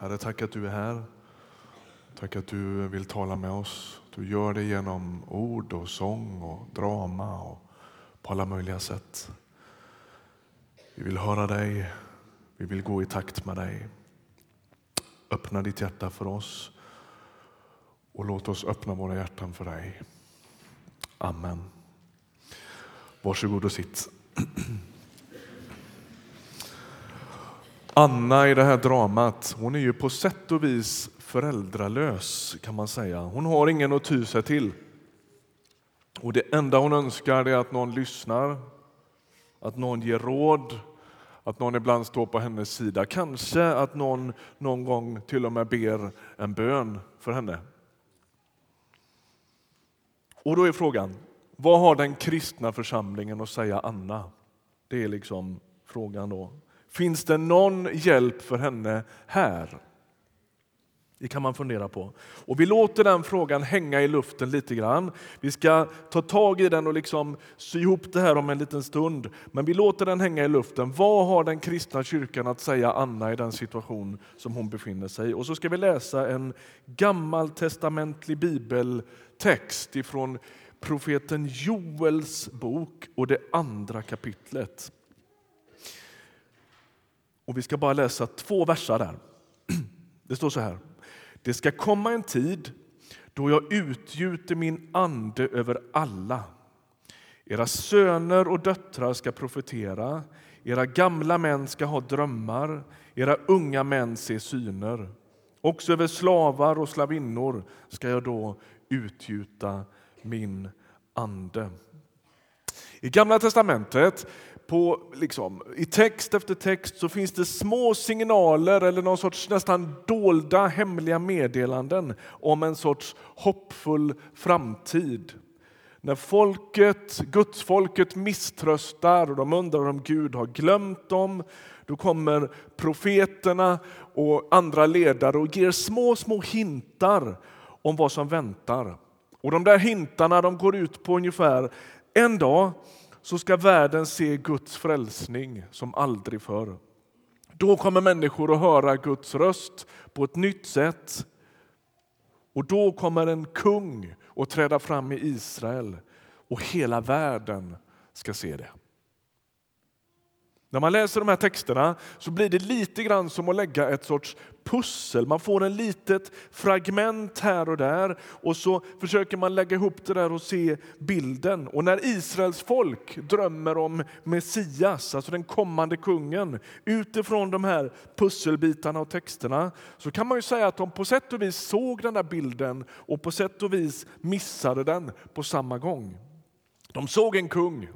Herre, tack att du är här. Tack att du vill tala med oss. Du gör det genom ord och sång och drama och på alla möjliga sätt. Vi vill höra dig. Vi vill gå i takt med dig. Öppna ditt hjärta för oss och låt oss öppna våra hjärtan för dig. Amen. Varsågod och sitt. Anna i det här dramat, hon är ju på sätt och vis föräldralös kan man säga. Hon har ingen att ty sig till. Och det enda hon önskar är att någon lyssnar, att någon ger råd, att någon ibland står på hennes sida. Kanske att någon någon gång till och med ber en bön för henne. Och då är frågan, vad har den kristna församlingen att säga Anna? Det är liksom frågan då. Finns det någon hjälp för henne här? Det kan man fundera på. Och Vi låter den frågan hänga i luften lite grann. Vi ska ta tag i den och liksom sy ihop det här om en liten stund. Men vi låter den hänga i luften. Vad har den kristna kyrkan att säga Anna i den situation som hon befinner sig i? Och så ska vi läsa en gammaltestamentlig bibeltext ifrån profeten Joels bok och det andra kapitlet. Och Vi ska bara läsa två versar där. Det står så här. Det ska komma en tid då jag utgjuter min ande över alla. Era söner och döttrar ska profetera, era gamla män ska ha drömmar, era unga män se syner. Också över slavar och slavinnor ska jag då utgjuta min ande. I Gamla testamentet på, liksom, I text efter text så finns det små signaler eller någon sorts nästan dolda hemliga meddelanden om en sorts hoppfull framtid. När folket, gudsfolket misströstar och de undrar om Gud har glömt dem, då kommer profeterna och andra ledare och ger små, små hintar om vad som väntar. Och De där hintarna de går ut på ungefär en dag så ska världen se Guds frälsning som aldrig förr. Då kommer människor att höra Guds röst på ett nytt sätt. Och då kommer en kung att träda fram i Israel och hela världen ska se det. När man läser de här texterna så blir det lite grann som att lägga ett sorts pussel. Man får en litet fragment här och där och så försöker man lägga ihop det där och se bilden. Och när Israels folk drömmer om Messias, alltså den kommande kungen, utifrån de här pusselbitarna och texterna så kan man ju säga att de på sätt och vis såg den där bilden och på sätt och vis missade den på samma gång. De såg en kung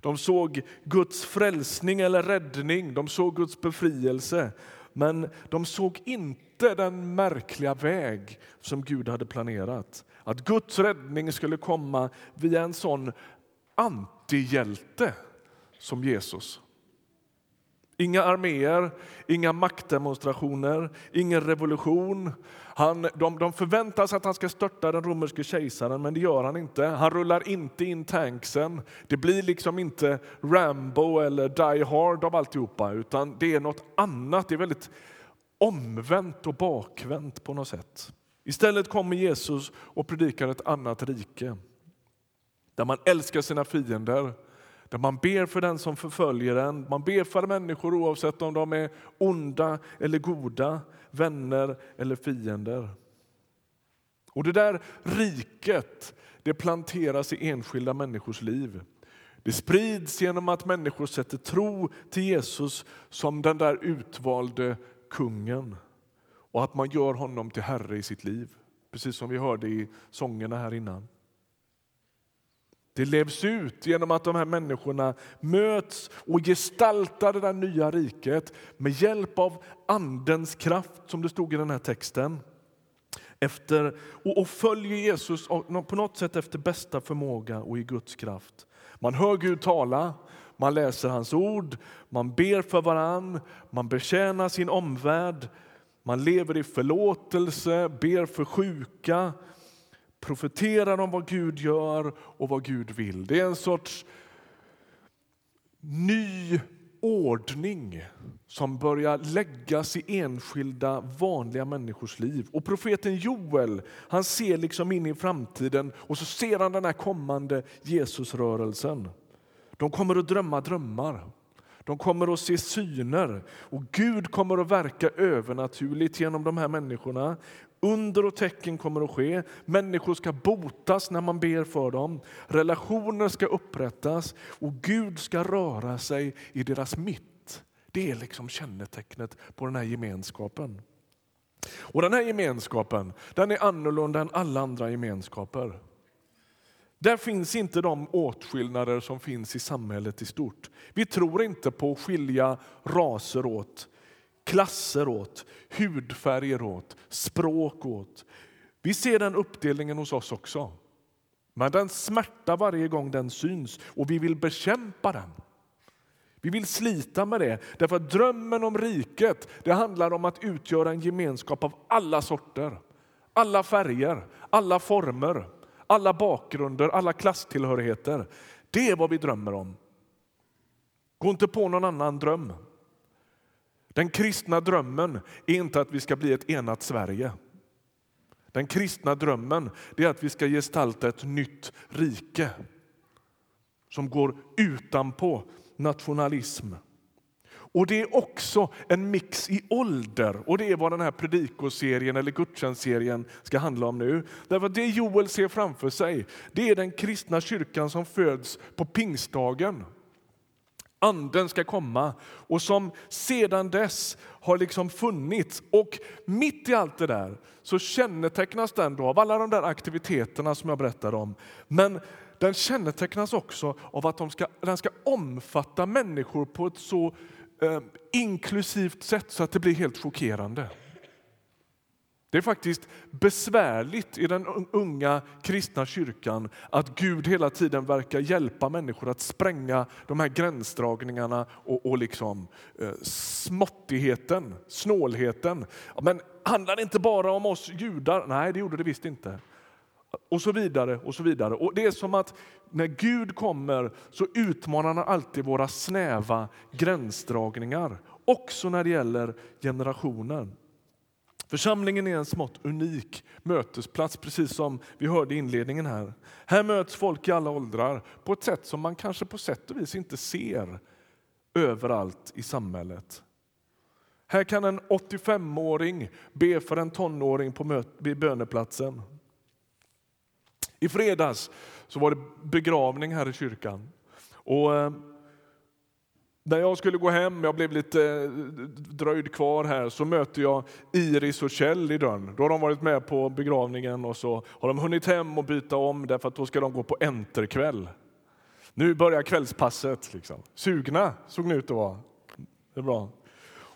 de såg Guds frälsning eller räddning, de såg Guds befrielse. Men de såg inte den märkliga väg som Gud hade planerat. Att Guds räddning skulle komma via en sån antihjälte som Jesus. Inga arméer, inga maktdemonstrationer, ingen revolution. Han, de, de förväntar sig att han ska störta den romerske kejsaren, men det gör han inte. Han rullar inte in tanksen. Det blir liksom inte Rambo eller Die Hard av alltihopa, utan det är något annat. Det är väldigt omvänt och bakvänt på något sätt. Istället kommer Jesus och predikar ett annat rike där man älskar sina fiender, där man ber för den som förföljer en. Man ber för människor oavsett om de är onda eller goda, vänner eller fiender. Och det där riket det planteras i enskilda människors liv. Det sprids genom att människor sätter tro till Jesus som den där utvalde kungen och att man gör honom till herre i sitt liv. Precis som vi hörde i sångerna här innan. Det levs ut genom att de här människorna möts och gestaltar det där nya riket med hjälp av Andens kraft, som det stod i den här texten. Efter, och, följer Jesus på något sätt efter bästa förmåga och i Guds kraft. Man hör Gud tala, man läser hans ord, man ber för varann, man betjänar sin omvärld, man lever i förlåtelse, ber för sjuka, profeterar om vad Gud gör och vad Gud vill. Det är en sorts ny ordning som börjar läggas i enskilda vanliga människors liv. Och profeten Joel han ser liksom in i framtiden och så ser han den här kommande Jesusrörelsen. De kommer att drömma drömmar. De kommer att se syner och Gud kommer att verka övernaturligt genom de här människorna. Under och tecken kommer att ske. Människor ska botas när man ber för dem. Relationer ska upprättas och Gud ska röra sig i deras mitt. Det är liksom kännetecknet på den här gemenskapen. Och Den här gemenskapen den är annorlunda än alla andra gemenskaper. Där finns inte de åtskillnader som finns i samhället i stort. Vi tror inte på att skilja raser åt, klasser åt, hudfärger åt, språk åt. Vi ser den uppdelningen hos oss också. Men den smärtar varje gång den syns och vi vill bekämpa den. Vi vill slita med det, därför att drömmen om riket det handlar om att utgöra en gemenskap av alla sorter, alla färger, alla former alla bakgrunder, alla klasstillhörigheter. Det är vad vi drömmer om. Gå inte på någon annan dröm. Den kristna drömmen är inte att vi ska bli ett enat Sverige. Den kristna drömmen är att vi ska gestalta ett nytt rike som går utanpå nationalism och Det är också en mix i ålder och det är vad den här predikoserien eller gudstjänstserien ska handla om nu. Därför Det Joel ser framför sig det är den kristna kyrkan som föds på pingstdagen. Anden ska komma och som sedan dess har liksom funnits. Och mitt i allt det där så kännetecknas den då av alla de där aktiviteterna som jag berättade om. Men den kännetecknas också av att de ska, den ska omfatta människor på ett så eh, inklusivt sätt så att det blir helt chockerande. Det är faktiskt besvärligt i den unga kristna kyrkan att Gud hela tiden verkar hjälpa människor att spränga de här gränsdragningarna och, och liksom, eh, småttigheten, snålheten. Men handlar det inte bara om oss judar? Nej, det gjorde det visst inte och så vidare. och så vidare. Och Det är som att när Gud kommer så utmanar han alltid våra snäva gränsdragningar, också när det gäller generationen. Församlingen är en smått unik mötesplats, precis som vi hörde i inledningen. Här Här möts folk i alla åldrar på ett sätt som man kanske på sätt och vis inte ser överallt i samhället. Här kan en 85-åring be för en tonåring på böneplatsen. I fredags så var det begravning här i kyrkan. Och eh, när jag skulle gå hem, jag blev lite eh, dröjd kvar här, så möter jag Iris och Kjell i dörren. Då har de varit med på begravningen och så har de hunnit hem och byta om därför att då ska de gå på enterkväll. Nu börjar kvällspasset. Liksom. Sugna såg ni ut att vara. Det är bra.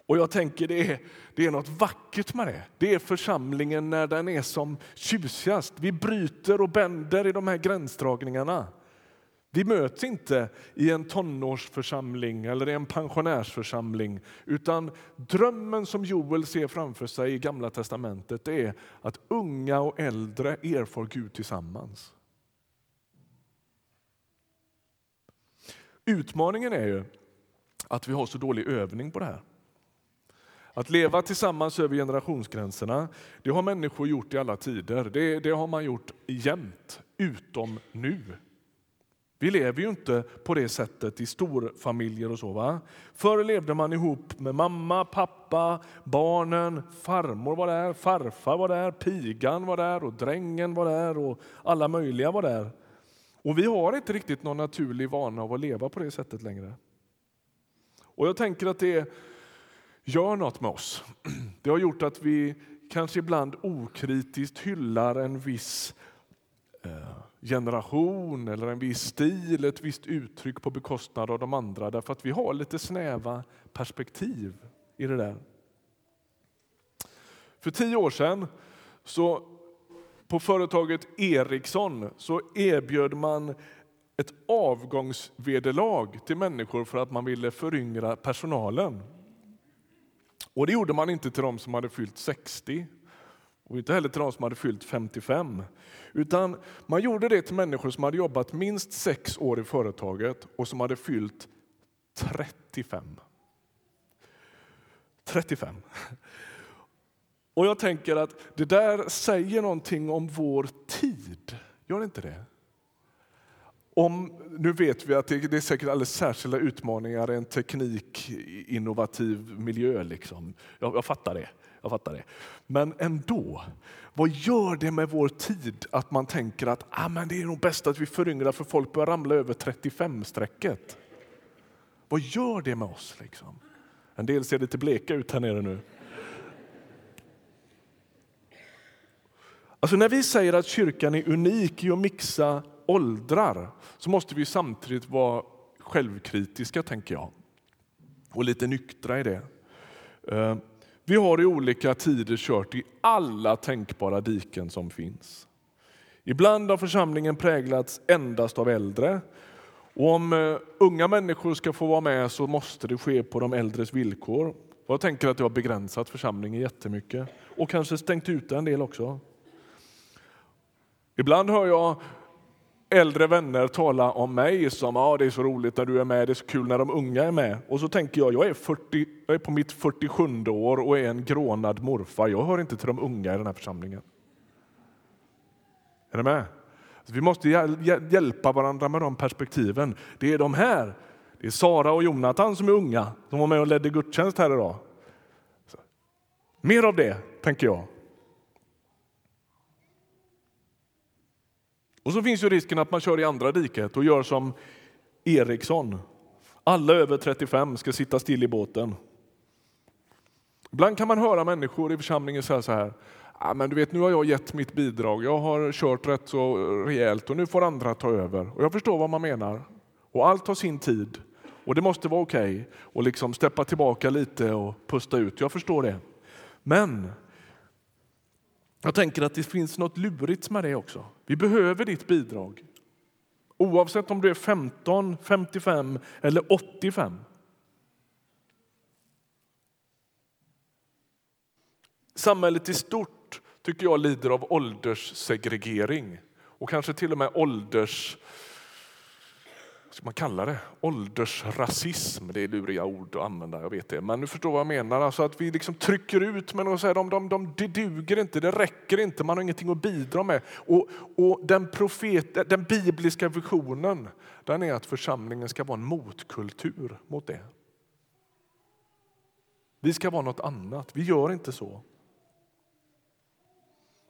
Och jag tänker det är, det är något vackert med det. Det är församlingen när den är som tjusigast. Vi bryter och bänder i de här gränsdragningarna. Vi möts inte i en tonårsförsamling eller i en pensionärsförsamling utan drömmen som Joel ser framför sig i Gamla testamentet är att unga och äldre erfar Gud tillsammans. Utmaningen är ju att vi har så dålig övning på det här. Att leva tillsammans över generationsgränserna, det har människor gjort i alla tider. Det, det har man gjort jämt, utom nu. Vi lever ju inte på det sättet i storfamiljer och så. Va? Förr levde man ihop med mamma, pappa, barnen, farmor var där, farfar var där, pigan var där och drängen var där och alla möjliga var där. Och vi har inte riktigt någon naturlig vana av att leva på det sättet längre. Och jag tänker att det gör något med oss. Det har gjort att vi kanske ibland okritiskt hyllar en viss eh, generation eller en viss stil, ett visst uttryck på bekostnad av de andra därför att vi har lite snäva perspektiv i det där. För tio år sedan så på företaget Ericsson så erbjöd man ett avgångsvederlag till människor för att man ville föryngra personalen. Och det gjorde man inte till de som hade fyllt 60 och inte heller till de som hade fyllt 55. Utan man gjorde det till människor som hade jobbat minst sex år i företaget och som hade fyllt 35. 35. Och jag tänker att det där säger någonting om vår tid. Gör det inte det? Om, nu vet vi att det, det är säkert alldeles särskilda utmaningar i en teknikinnovativ miljö. Liksom. Jag, jag, fattar det. jag fattar det. Men ändå, vad gör det med vår tid att man tänker att ah, men det är nog bäst att vi föryngrar för folk börjar ramla över 35-strecket? Vad gör det med oss? Liksom? En del ser lite bleka ut här nere nu. Alltså när vi säger att kyrkan är unik i att mixa åldrar så måste vi samtidigt vara självkritiska, tänker jag. Och lite nyktra i det. Eh, vi har i olika tider kört i alla tänkbara diken som finns. Ibland har församlingen präglats endast av äldre. Och om eh, unga människor ska få vara med så måste det ske på de äldres villkor. Och jag tänker att det har begränsat församlingen jättemycket och kanske stängt ute en del också. Ibland hör jag äldre vänner tala om mig som ah, det är så roligt när du är med, det är så kul när de unga är med. Och så tänker jag, jag är, 40, jag är på mitt 47 år och är en grånad morfar. Jag hör inte till de unga i den här församlingen. Är ni med? Så vi måste hjälpa varandra med de perspektiven. Det är de här, det är Sara och Jonathan som är unga, som var med och ledde gudstjänst här idag. Så. Mer av det, tänker jag. Och så finns ju risken att man kör i andra diket och gör som Eriksson. Alla över 35 ska sitta still i båten. Ibland kan man höra människor i församlingen säga så här. Ah, men du vet, nu har jag gett mitt bidrag. Jag har kört rätt så rejält och nu får andra ta över. Och jag förstår vad man menar. Och allt har sin tid. Och det måste vara okej okay. och liksom steppa tillbaka lite och pusta ut. Jag förstår det. Men jag tänker att det finns något lurigt med det också. Vi behöver ditt bidrag. Oavsett om du är 15, 55 eller 85. Samhället i stort tycker jag lider av ålderssegregering och kanske till och med ålders ska man kalla det? Åldersrasism. Det är luriga ord att använda, jag vet det. Men du förstår vad jag menar. Alltså att vi liksom trycker ut men och säger de, de, de, det duger inte, det räcker inte, man har ingenting att bidra med. Och, och den, profet, den bibliska visionen den är att församlingen ska vara en motkultur mot det. Vi ska vara något annat, vi gör inte så.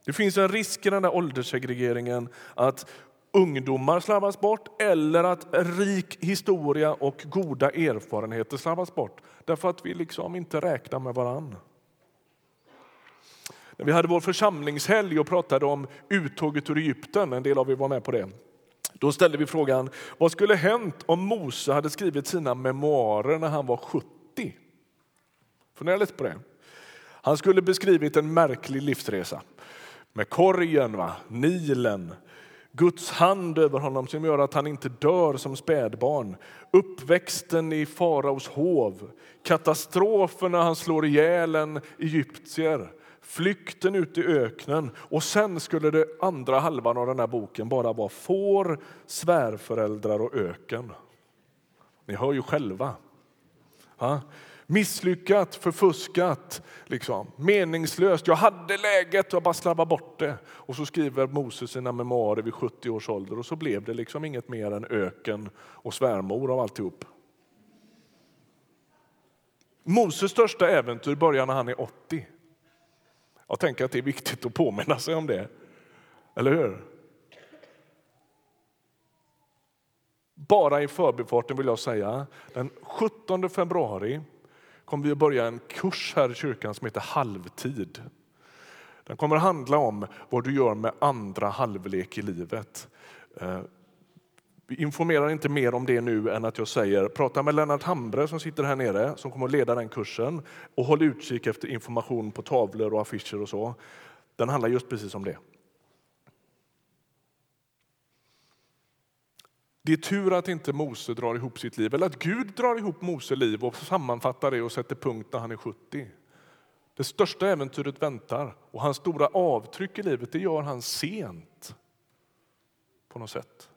Det finns en risk i den där ålderssegregeringen att ungdomar slarvas bort eller att rik historia och goda erfarenheter slarvas bort därför att vi liksom inte räknar med varann. När vi hade vår församlingshelg och pratade om uttåget ur Egypten, en del av er var med på det, då ställde vi frågan vad skulle hänt om Mose hade skrivit sina memoarer när han var 70? Fundera lite på det. Han skulle beskrivit en märklig livsresa med korgen, va? Nilen, Guds hand över honom som gör att han inte dör som spädbarn. Uppväxten i faraos hov, katastrofen när han slår ihjäl en egyptier, flykten ut i öknen och sen skulle det andra halvan av den här boken bara vara får, svärföräldrar och öken. Ni hör ju själva. Misslyckat, förfuskat, liksom. meningslöst. Jag hade läget och jag bara slarvade bort det. Och så skriver Moses sina memoarer vid 70 års ålder och så blev det liksom inget mer än öken och svärmor av alltihop. Moses största äventyr börjar när han är 80. Jag tänker att det är viktigt att påminna sig om det. Eller hur? Bara i förbifarten vill jag säga, den 17 februari kommer vi att börja en kurs här i kyrkan som heter Halvtid. Den kommer att handla om vad du gör med andra halvlek i livet. Eh, vi informerar inte mer om det nu än att jag säger prata med Lennart Hambre som sitter här nere som kommer att leda den kursen och håll utkik efter information på tavlor och affischer och så. Den handlar just precis om det. Det är tur att inte Mose drar ihop sitt liv, eller att Gud drar ihop Mose liv och sammanfattar det och sätter punkt när han är 70. Det största äventyret väntar och hans stora avtryck i livet det gör han sent. På något sätt.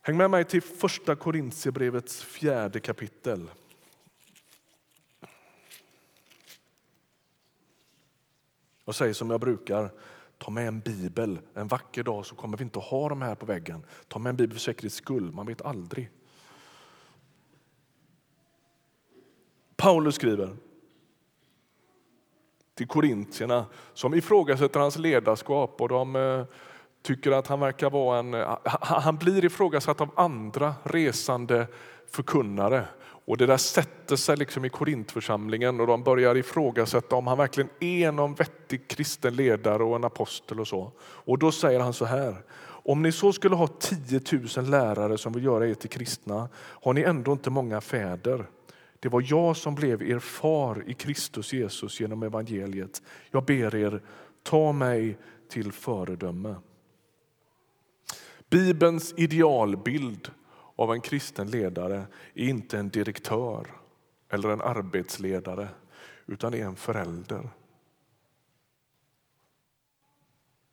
Häng med mig till första Korintierbrevets fjärde kapitel. Jag säger som jag brukar, ta med en bibel. En vacker dag så kommer vi inte att ha dem här på väggen. Ta med en bibel för säkerhets skull, man vet aldrig. Paulus skriver till korintierna som ifrågasätter hans ledarskap och de eh, tycker att han verkar vara en... Eh, han blir ifrågasatt av andra resande förkunnare. Och Det där sätter sig liksom i Korintförsamlingen och de börjar ifrågasätta om han verkligen är någon vettig kristen ledare och en apostel. och så. Och Då säger han så här. Om ni så skulle ha 10 000 lärare som vill göra er till kristna har ni ändå inte många fäder. Det var jag som blev er far i Kristus Jesus genom evangeliet. Jag ber er, ta mig till föredöme. Bibelns idealbild av en kristen ledare är inte en direktör eller en arbetsledare, utan är en förälder.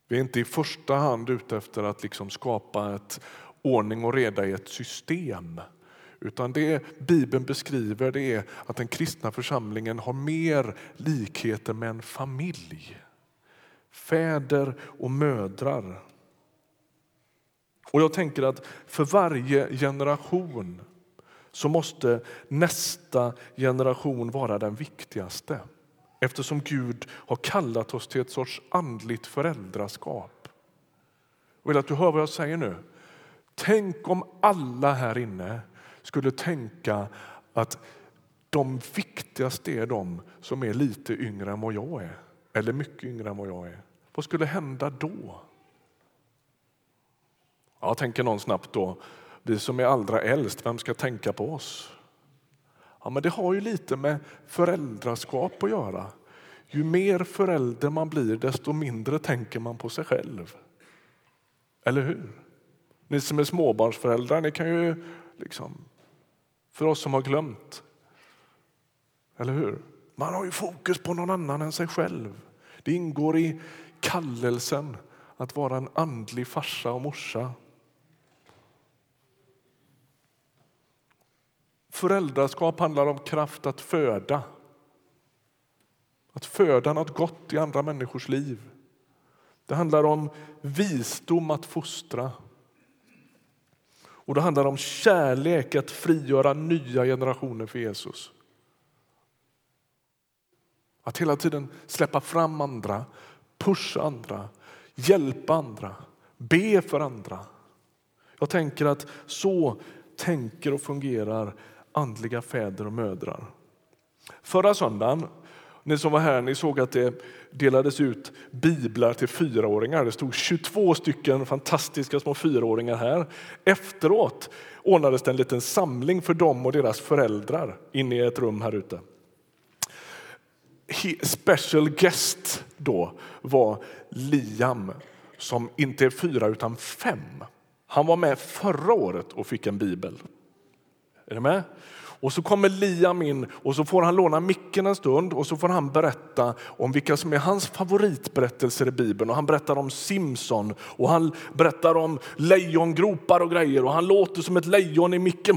Vi är inte i första hand ute efter att liksom skapa ett ordning och reda i ett system. Utan det Bibeln beskriver det är att den kristna församlingen har mer likheter med en familj. Fäder och mödrar. Och jag tänker att för varje generation så måste nästa generation vara den viktigaste eftersom Gud har kallat oss till ett sorts andligt föräldraskap. Jag vill att du hör vad jag säger nu. Tänk om alla här inne skulle tänka att de viktigaste är de som är lite yngre än vad jag är, eller mycket yngre än vad jag är. Vad skulle hända då? Ja, tänker någon snabbt då. Vi som är allra äldst, vem ska tänka på oss? Ja, men det har ju lite med föräldraskap att göra. Ju mer förälder man blir, desto mindre tänker man på sig själv. Eller hur? Ni som är småbarnsföräldrar, ni kan ju liksom för oss som har glömt. Eller hur? Man har ju fokus på någon annan än sig själv. Det ingår i kallelsen att vara en andlig farsa och morsa. Föräldraskap handlar om kraft att föda. Att föda något gott i andra människors liv. Det handlar om visdom att fostra. Och det handlar om kärlek att frigöra nya generationer för Jesus. Att hela tiden släppa fram andra, pusha andra, hjälpa andra, be för andra. Jag tänker att så tänker och fungerar andliga fäder och mödrar. Förra söndagen ni som var här ni såg att det delades ut biblar till fyraåringar. Det stod 22 stycken fantastiska små fyraåringar här. Efteråt ordnades det en liten samling för dem och deras föräldrar inne i ett rum här ute. Special guest då var Liam som inte är fyra utan fem. Han var med förra året och fick en bibel. Är ni med? Och så kommer Liam in och så får han låna micken en stund och så får han berätta om vilka som är hans favoritberättelser i Bibeln. Och han berättar om Simson och han berättar om lejongropar och grejer och han låter som ett lejon i micken.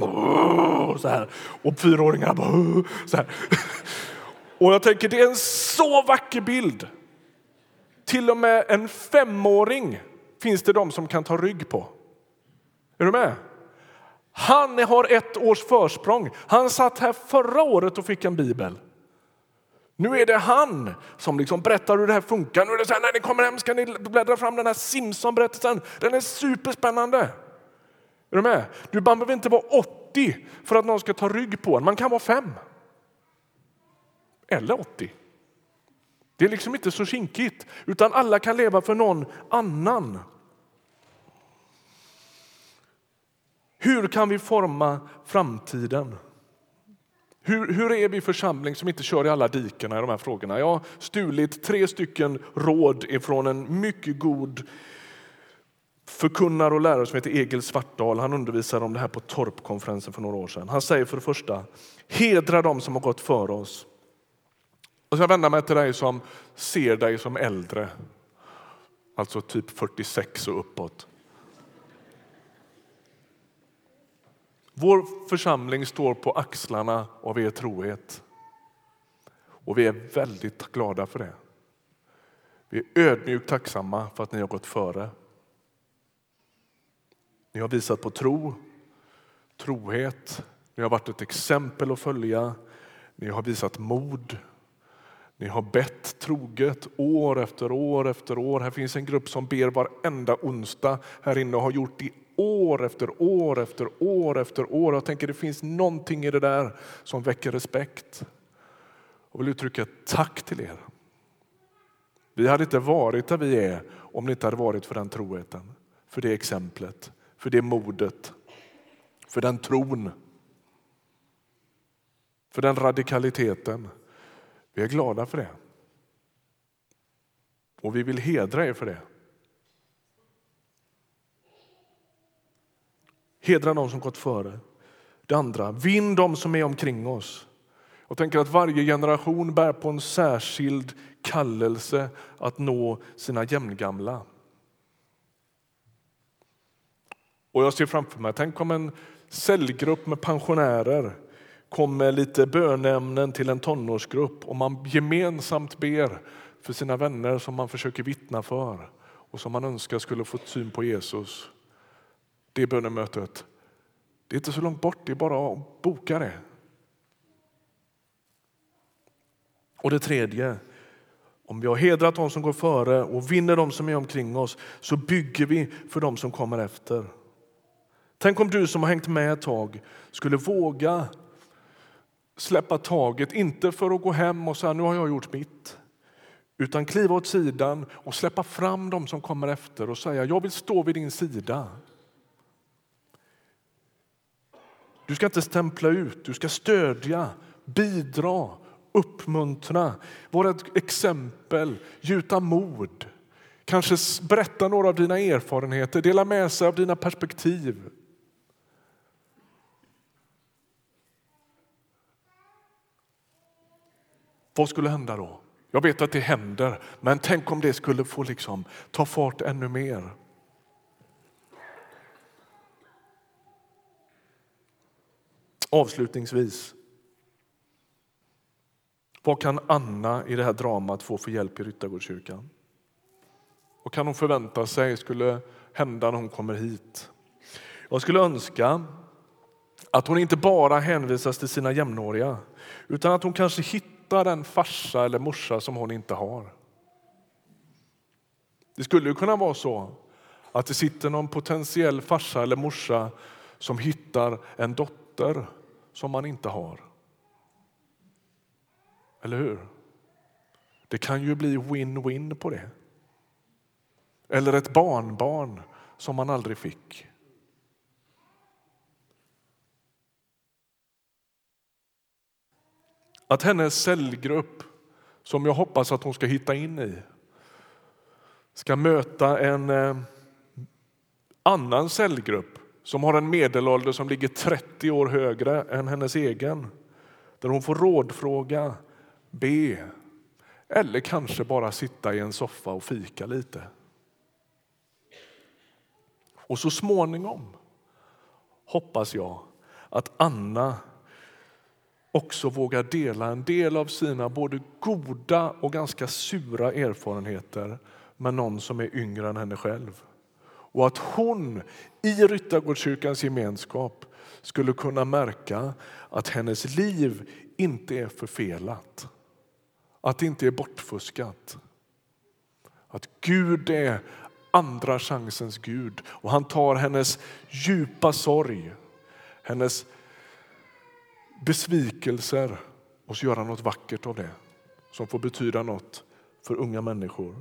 Så här. Och fyraåringarna bara så här. Och jag tänker det är en så vacker bild. Till och med en femåring finns det de som kan ta rygg på. Är du med? Han har ett års försprång. Han satt här förra året och fick en bibel. Nu är det han som liksom berättar hur det här funkar. Nu är det så här, när ni kommer hem ska ni bläddra fram den här Simpson-berättelsen. Den är superspännande. Är du med? Du behöver inte vara 80 för att någon ska ta rygg på en. Man kan vara fem. Eller 80. Det är liksom inte så kinkigt, utan alla kan leva för någon annan. Hur kan vi forma framtiden? Hur, hur är vi församling som inte kör i alla dikena i de här frågorna? Jag har stulit tre stycken råd ifrån en mycket god förkunnare och lärare som heter Egil Svartdal. Han undervisade om det här på Torpkonferensen för några år sedan. Han säger för det första, hedra dem som har gått före oss. Och jag vänder mig till dig som ser dig som äldre, alltså typ 46 och uppåt. Vår församling står på axlarna av er trohet. Och vi är väldigt glada för det. Vi är ödmjukt tacksamma för att ni har gått före. Ni har visat på tro, trohet, ni har varit ett exempel att följa, ni har visat mod, ni har bett troget år efter år efter år. Här finns en grupp som ber varenda onsdag här inne och har gjort det år efter år efter år efter år. Jag tänker det finns någonting i det där som väcker respekt. Och vill uttrycka ett tack till er. Vi hade inte varit där vi är om det inte hade varit för den troheten, för det exemplet, för det modet, för den tron, för den radikaliteten. Vi är glada för det. Och vi vill hedra er för det. Hedra de som gått före. Det andra, vinn de som är omkring oss. Jag tänker att varje generation bär på en särskild kallelse att nå sina jämngamla. Och jag ser framför mig, tänk om en cellgrupp med pensionärer kom med lite bönämnen till en tonårsgrupp och man gemensamt ber för sina vänner som man försöker vittna för och som man önskar skulle få syn på Jesus. Det bönemötet, det är inte så långt bort, det är bara att boka det. Och det tredje, om vi har hedrat de som går före och vinner de som är omkring oss så bygger vi för de som kommer efter. Tänk om du som har hängt med ett tag skulle våga släppa taget, inte för att gå hem och säga nu har jag gjort mitt utan kliva åt sidan och släppa fram de som kommer efter och säga jag vill stå vid din sida. Du ska inte stämpla ut, du ska stödja, bidra, uppmuntra, vara ett exempel, gjuta mod. Kanske berätta några av dina erfarenheter, dela med sig av dina perspektiv. Vad skulle hända då? Jag vet att det händer, men tänk om det skulle få liksom ta fart ännu mer. Avslutningsvis. Vad kan Anna i det här dramat få för hjälp i Ryttargårdskyrkan? Vad kan hon förvänta sig skulle hända när hon kommer hit? Jag skulle önska att hon inte bara hänvisas till sina jämnåriga utan att hon kanske hittar en farsa eller morsa som hon inte har. Det skulle ju kunna vara så att det sitter någon potentiell farsa eller morsa som hittar en dotter som man inte har. Eller hur? Det kan ju bli win-win på det. Eller ett barnbarn som man aldrig fick. Att hennes cellgrupp, som jag hoppas att hon ska hitta in i ska möta en eh, annan cellgrupp som har en medelålder som ligger 30 år högre än hennes egen. Där hon får rådfråga, be eller kanske bara sitta i en soffa och fika lite. Och så småningom hoppas jag att Anna också vågar dela en del av sina både goda och ganska sura erfarenheter med någon som är yngre än henne själv. Och att hon i Ryttargårdskyrkans gemenskap skulle kunna märka att hennes liv inte är förfelat. Att det inte är bortfuskat. Att Gud är andra chansens Gud och han tar hennes djupa sorg, hennes besvikelser och så gör han något vackert av det som får betyda något för unga människor.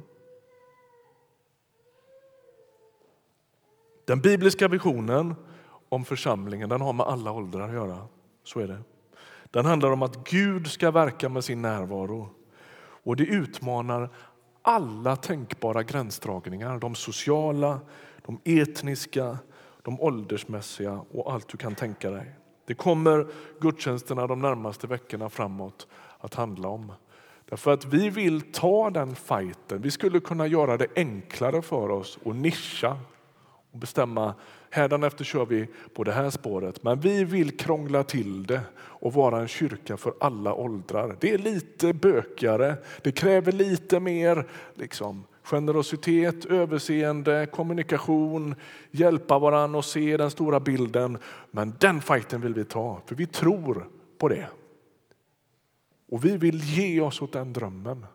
Den bibliska visionen om församlingen den har med alla åldrar att göra. Så är det. Den handlar om att Gud ska verka med sin närvaro. Och det utmanar alla tänkbara gränsdragningar. De sociala, de etniska, de åldersmässiga och allt du kan tänka dig. Det kommer gudstjänsterna de närmaste veckorna framåt att handla om. Därför att vi vill ta den fighten. Vi skulle kunna göra det enklare för oss att nischa och bestämma efter kör vi på det här spåret, men vi vill krångla till det och vara en kyrka för alla åldrar. Det är lite bökigare, det kräver lite mer liksom, generositet, överseende, kommunikation, hjälpa varandra och se den stora bilden. Men den fighten vill vi ta, för vi tror på det. Och vi vill ge oss åt den drömmen.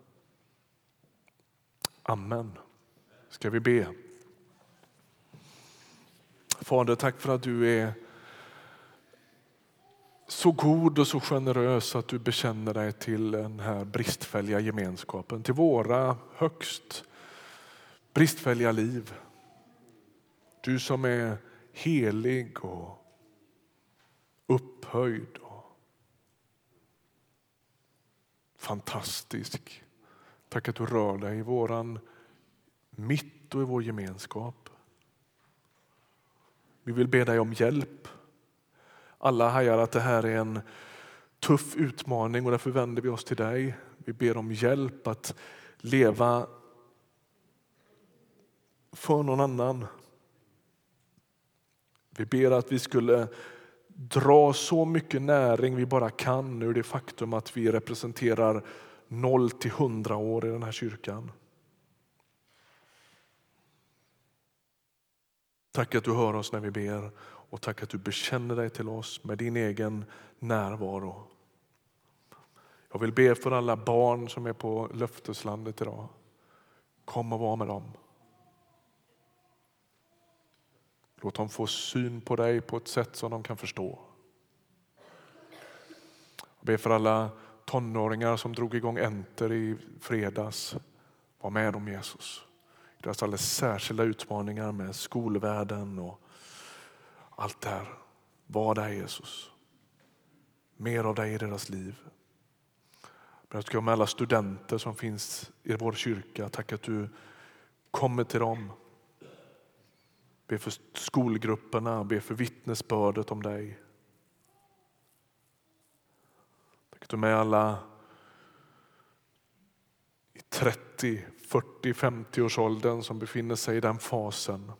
Amen. Ska vi be? Fader, tack för att du är så god och så generös att du bekänner dig till den här bristfälliga gemenskapen, till våra högst bristfälliga liv. Du som är helig och upphöjd och fantastisk. Tack att du rör dig i våran mitt och i vår gemenskap. Vi vill be dig om hjälp. Alla hajar att det här är en tuff utmaning och därför vänder vi oss till dig. Vi ber om hjälp att leva för någon annan. Vi ber att vi skulle dra så mycket näring vi bara kan ur det faktum att vi representerar 0 till 100 år i den här kyrkan. Tack att du hör oss när vi ber och tack att du bekänner dig till oss med din egen närvaro. Jag vill be för alla barn som är på löfteslandet idag. Kom och var med dem. Låt dem få syn på dig på ett sätt som de kan förstå. Jag ber för alla tonåringar som drog igång Enter i fredags. Var med dem Jesus. Deras alldeles särskilda utmaningar med skolvärlden och allt det här. Var där Jesus. Mer av dig i deras liv. Jag ska med alla studenter som finns i vår kyrka. Tack att du kommer till dem Be för skolgrupperna, be för vittnesbördet om dig. Tack att du är med alla i 30, 40, 50 års åldern som befinner sig i den fasen.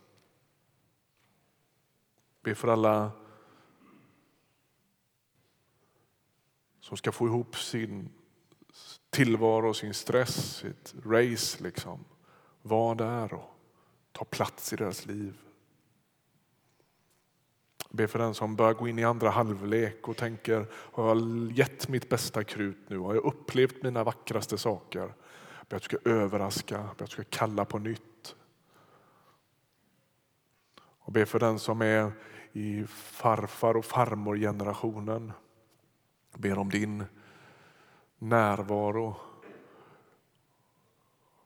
Be för alla som ska få ihop sin tillvaro, sin stress, sitt race. Liksom. Var där och ta plats i deras liv. Be för den som börjar gå in i andra halvlek och tänker, har jag gett mitt bästa krut nu? Har jag upplevt mina vackraste saker? Be att du ska överraska, be att du ska kalla på nytt. Och be för den som är i farfar och farmor-generationen. Ber om din närvaro.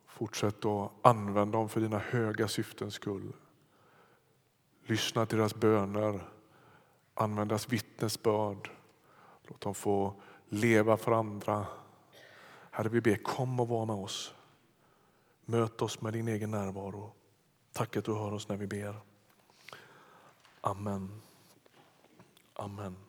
Fortsätt att använda dem för dina höga syftens skull. Lyssna till deras böner Använd deras vittnesbörd. Låt dem få leva för andra. Herre, vi ber kom och var med oss. Möt oss med din egen närvaro. Tack att du hör oss när vi ber. Amen. Amen.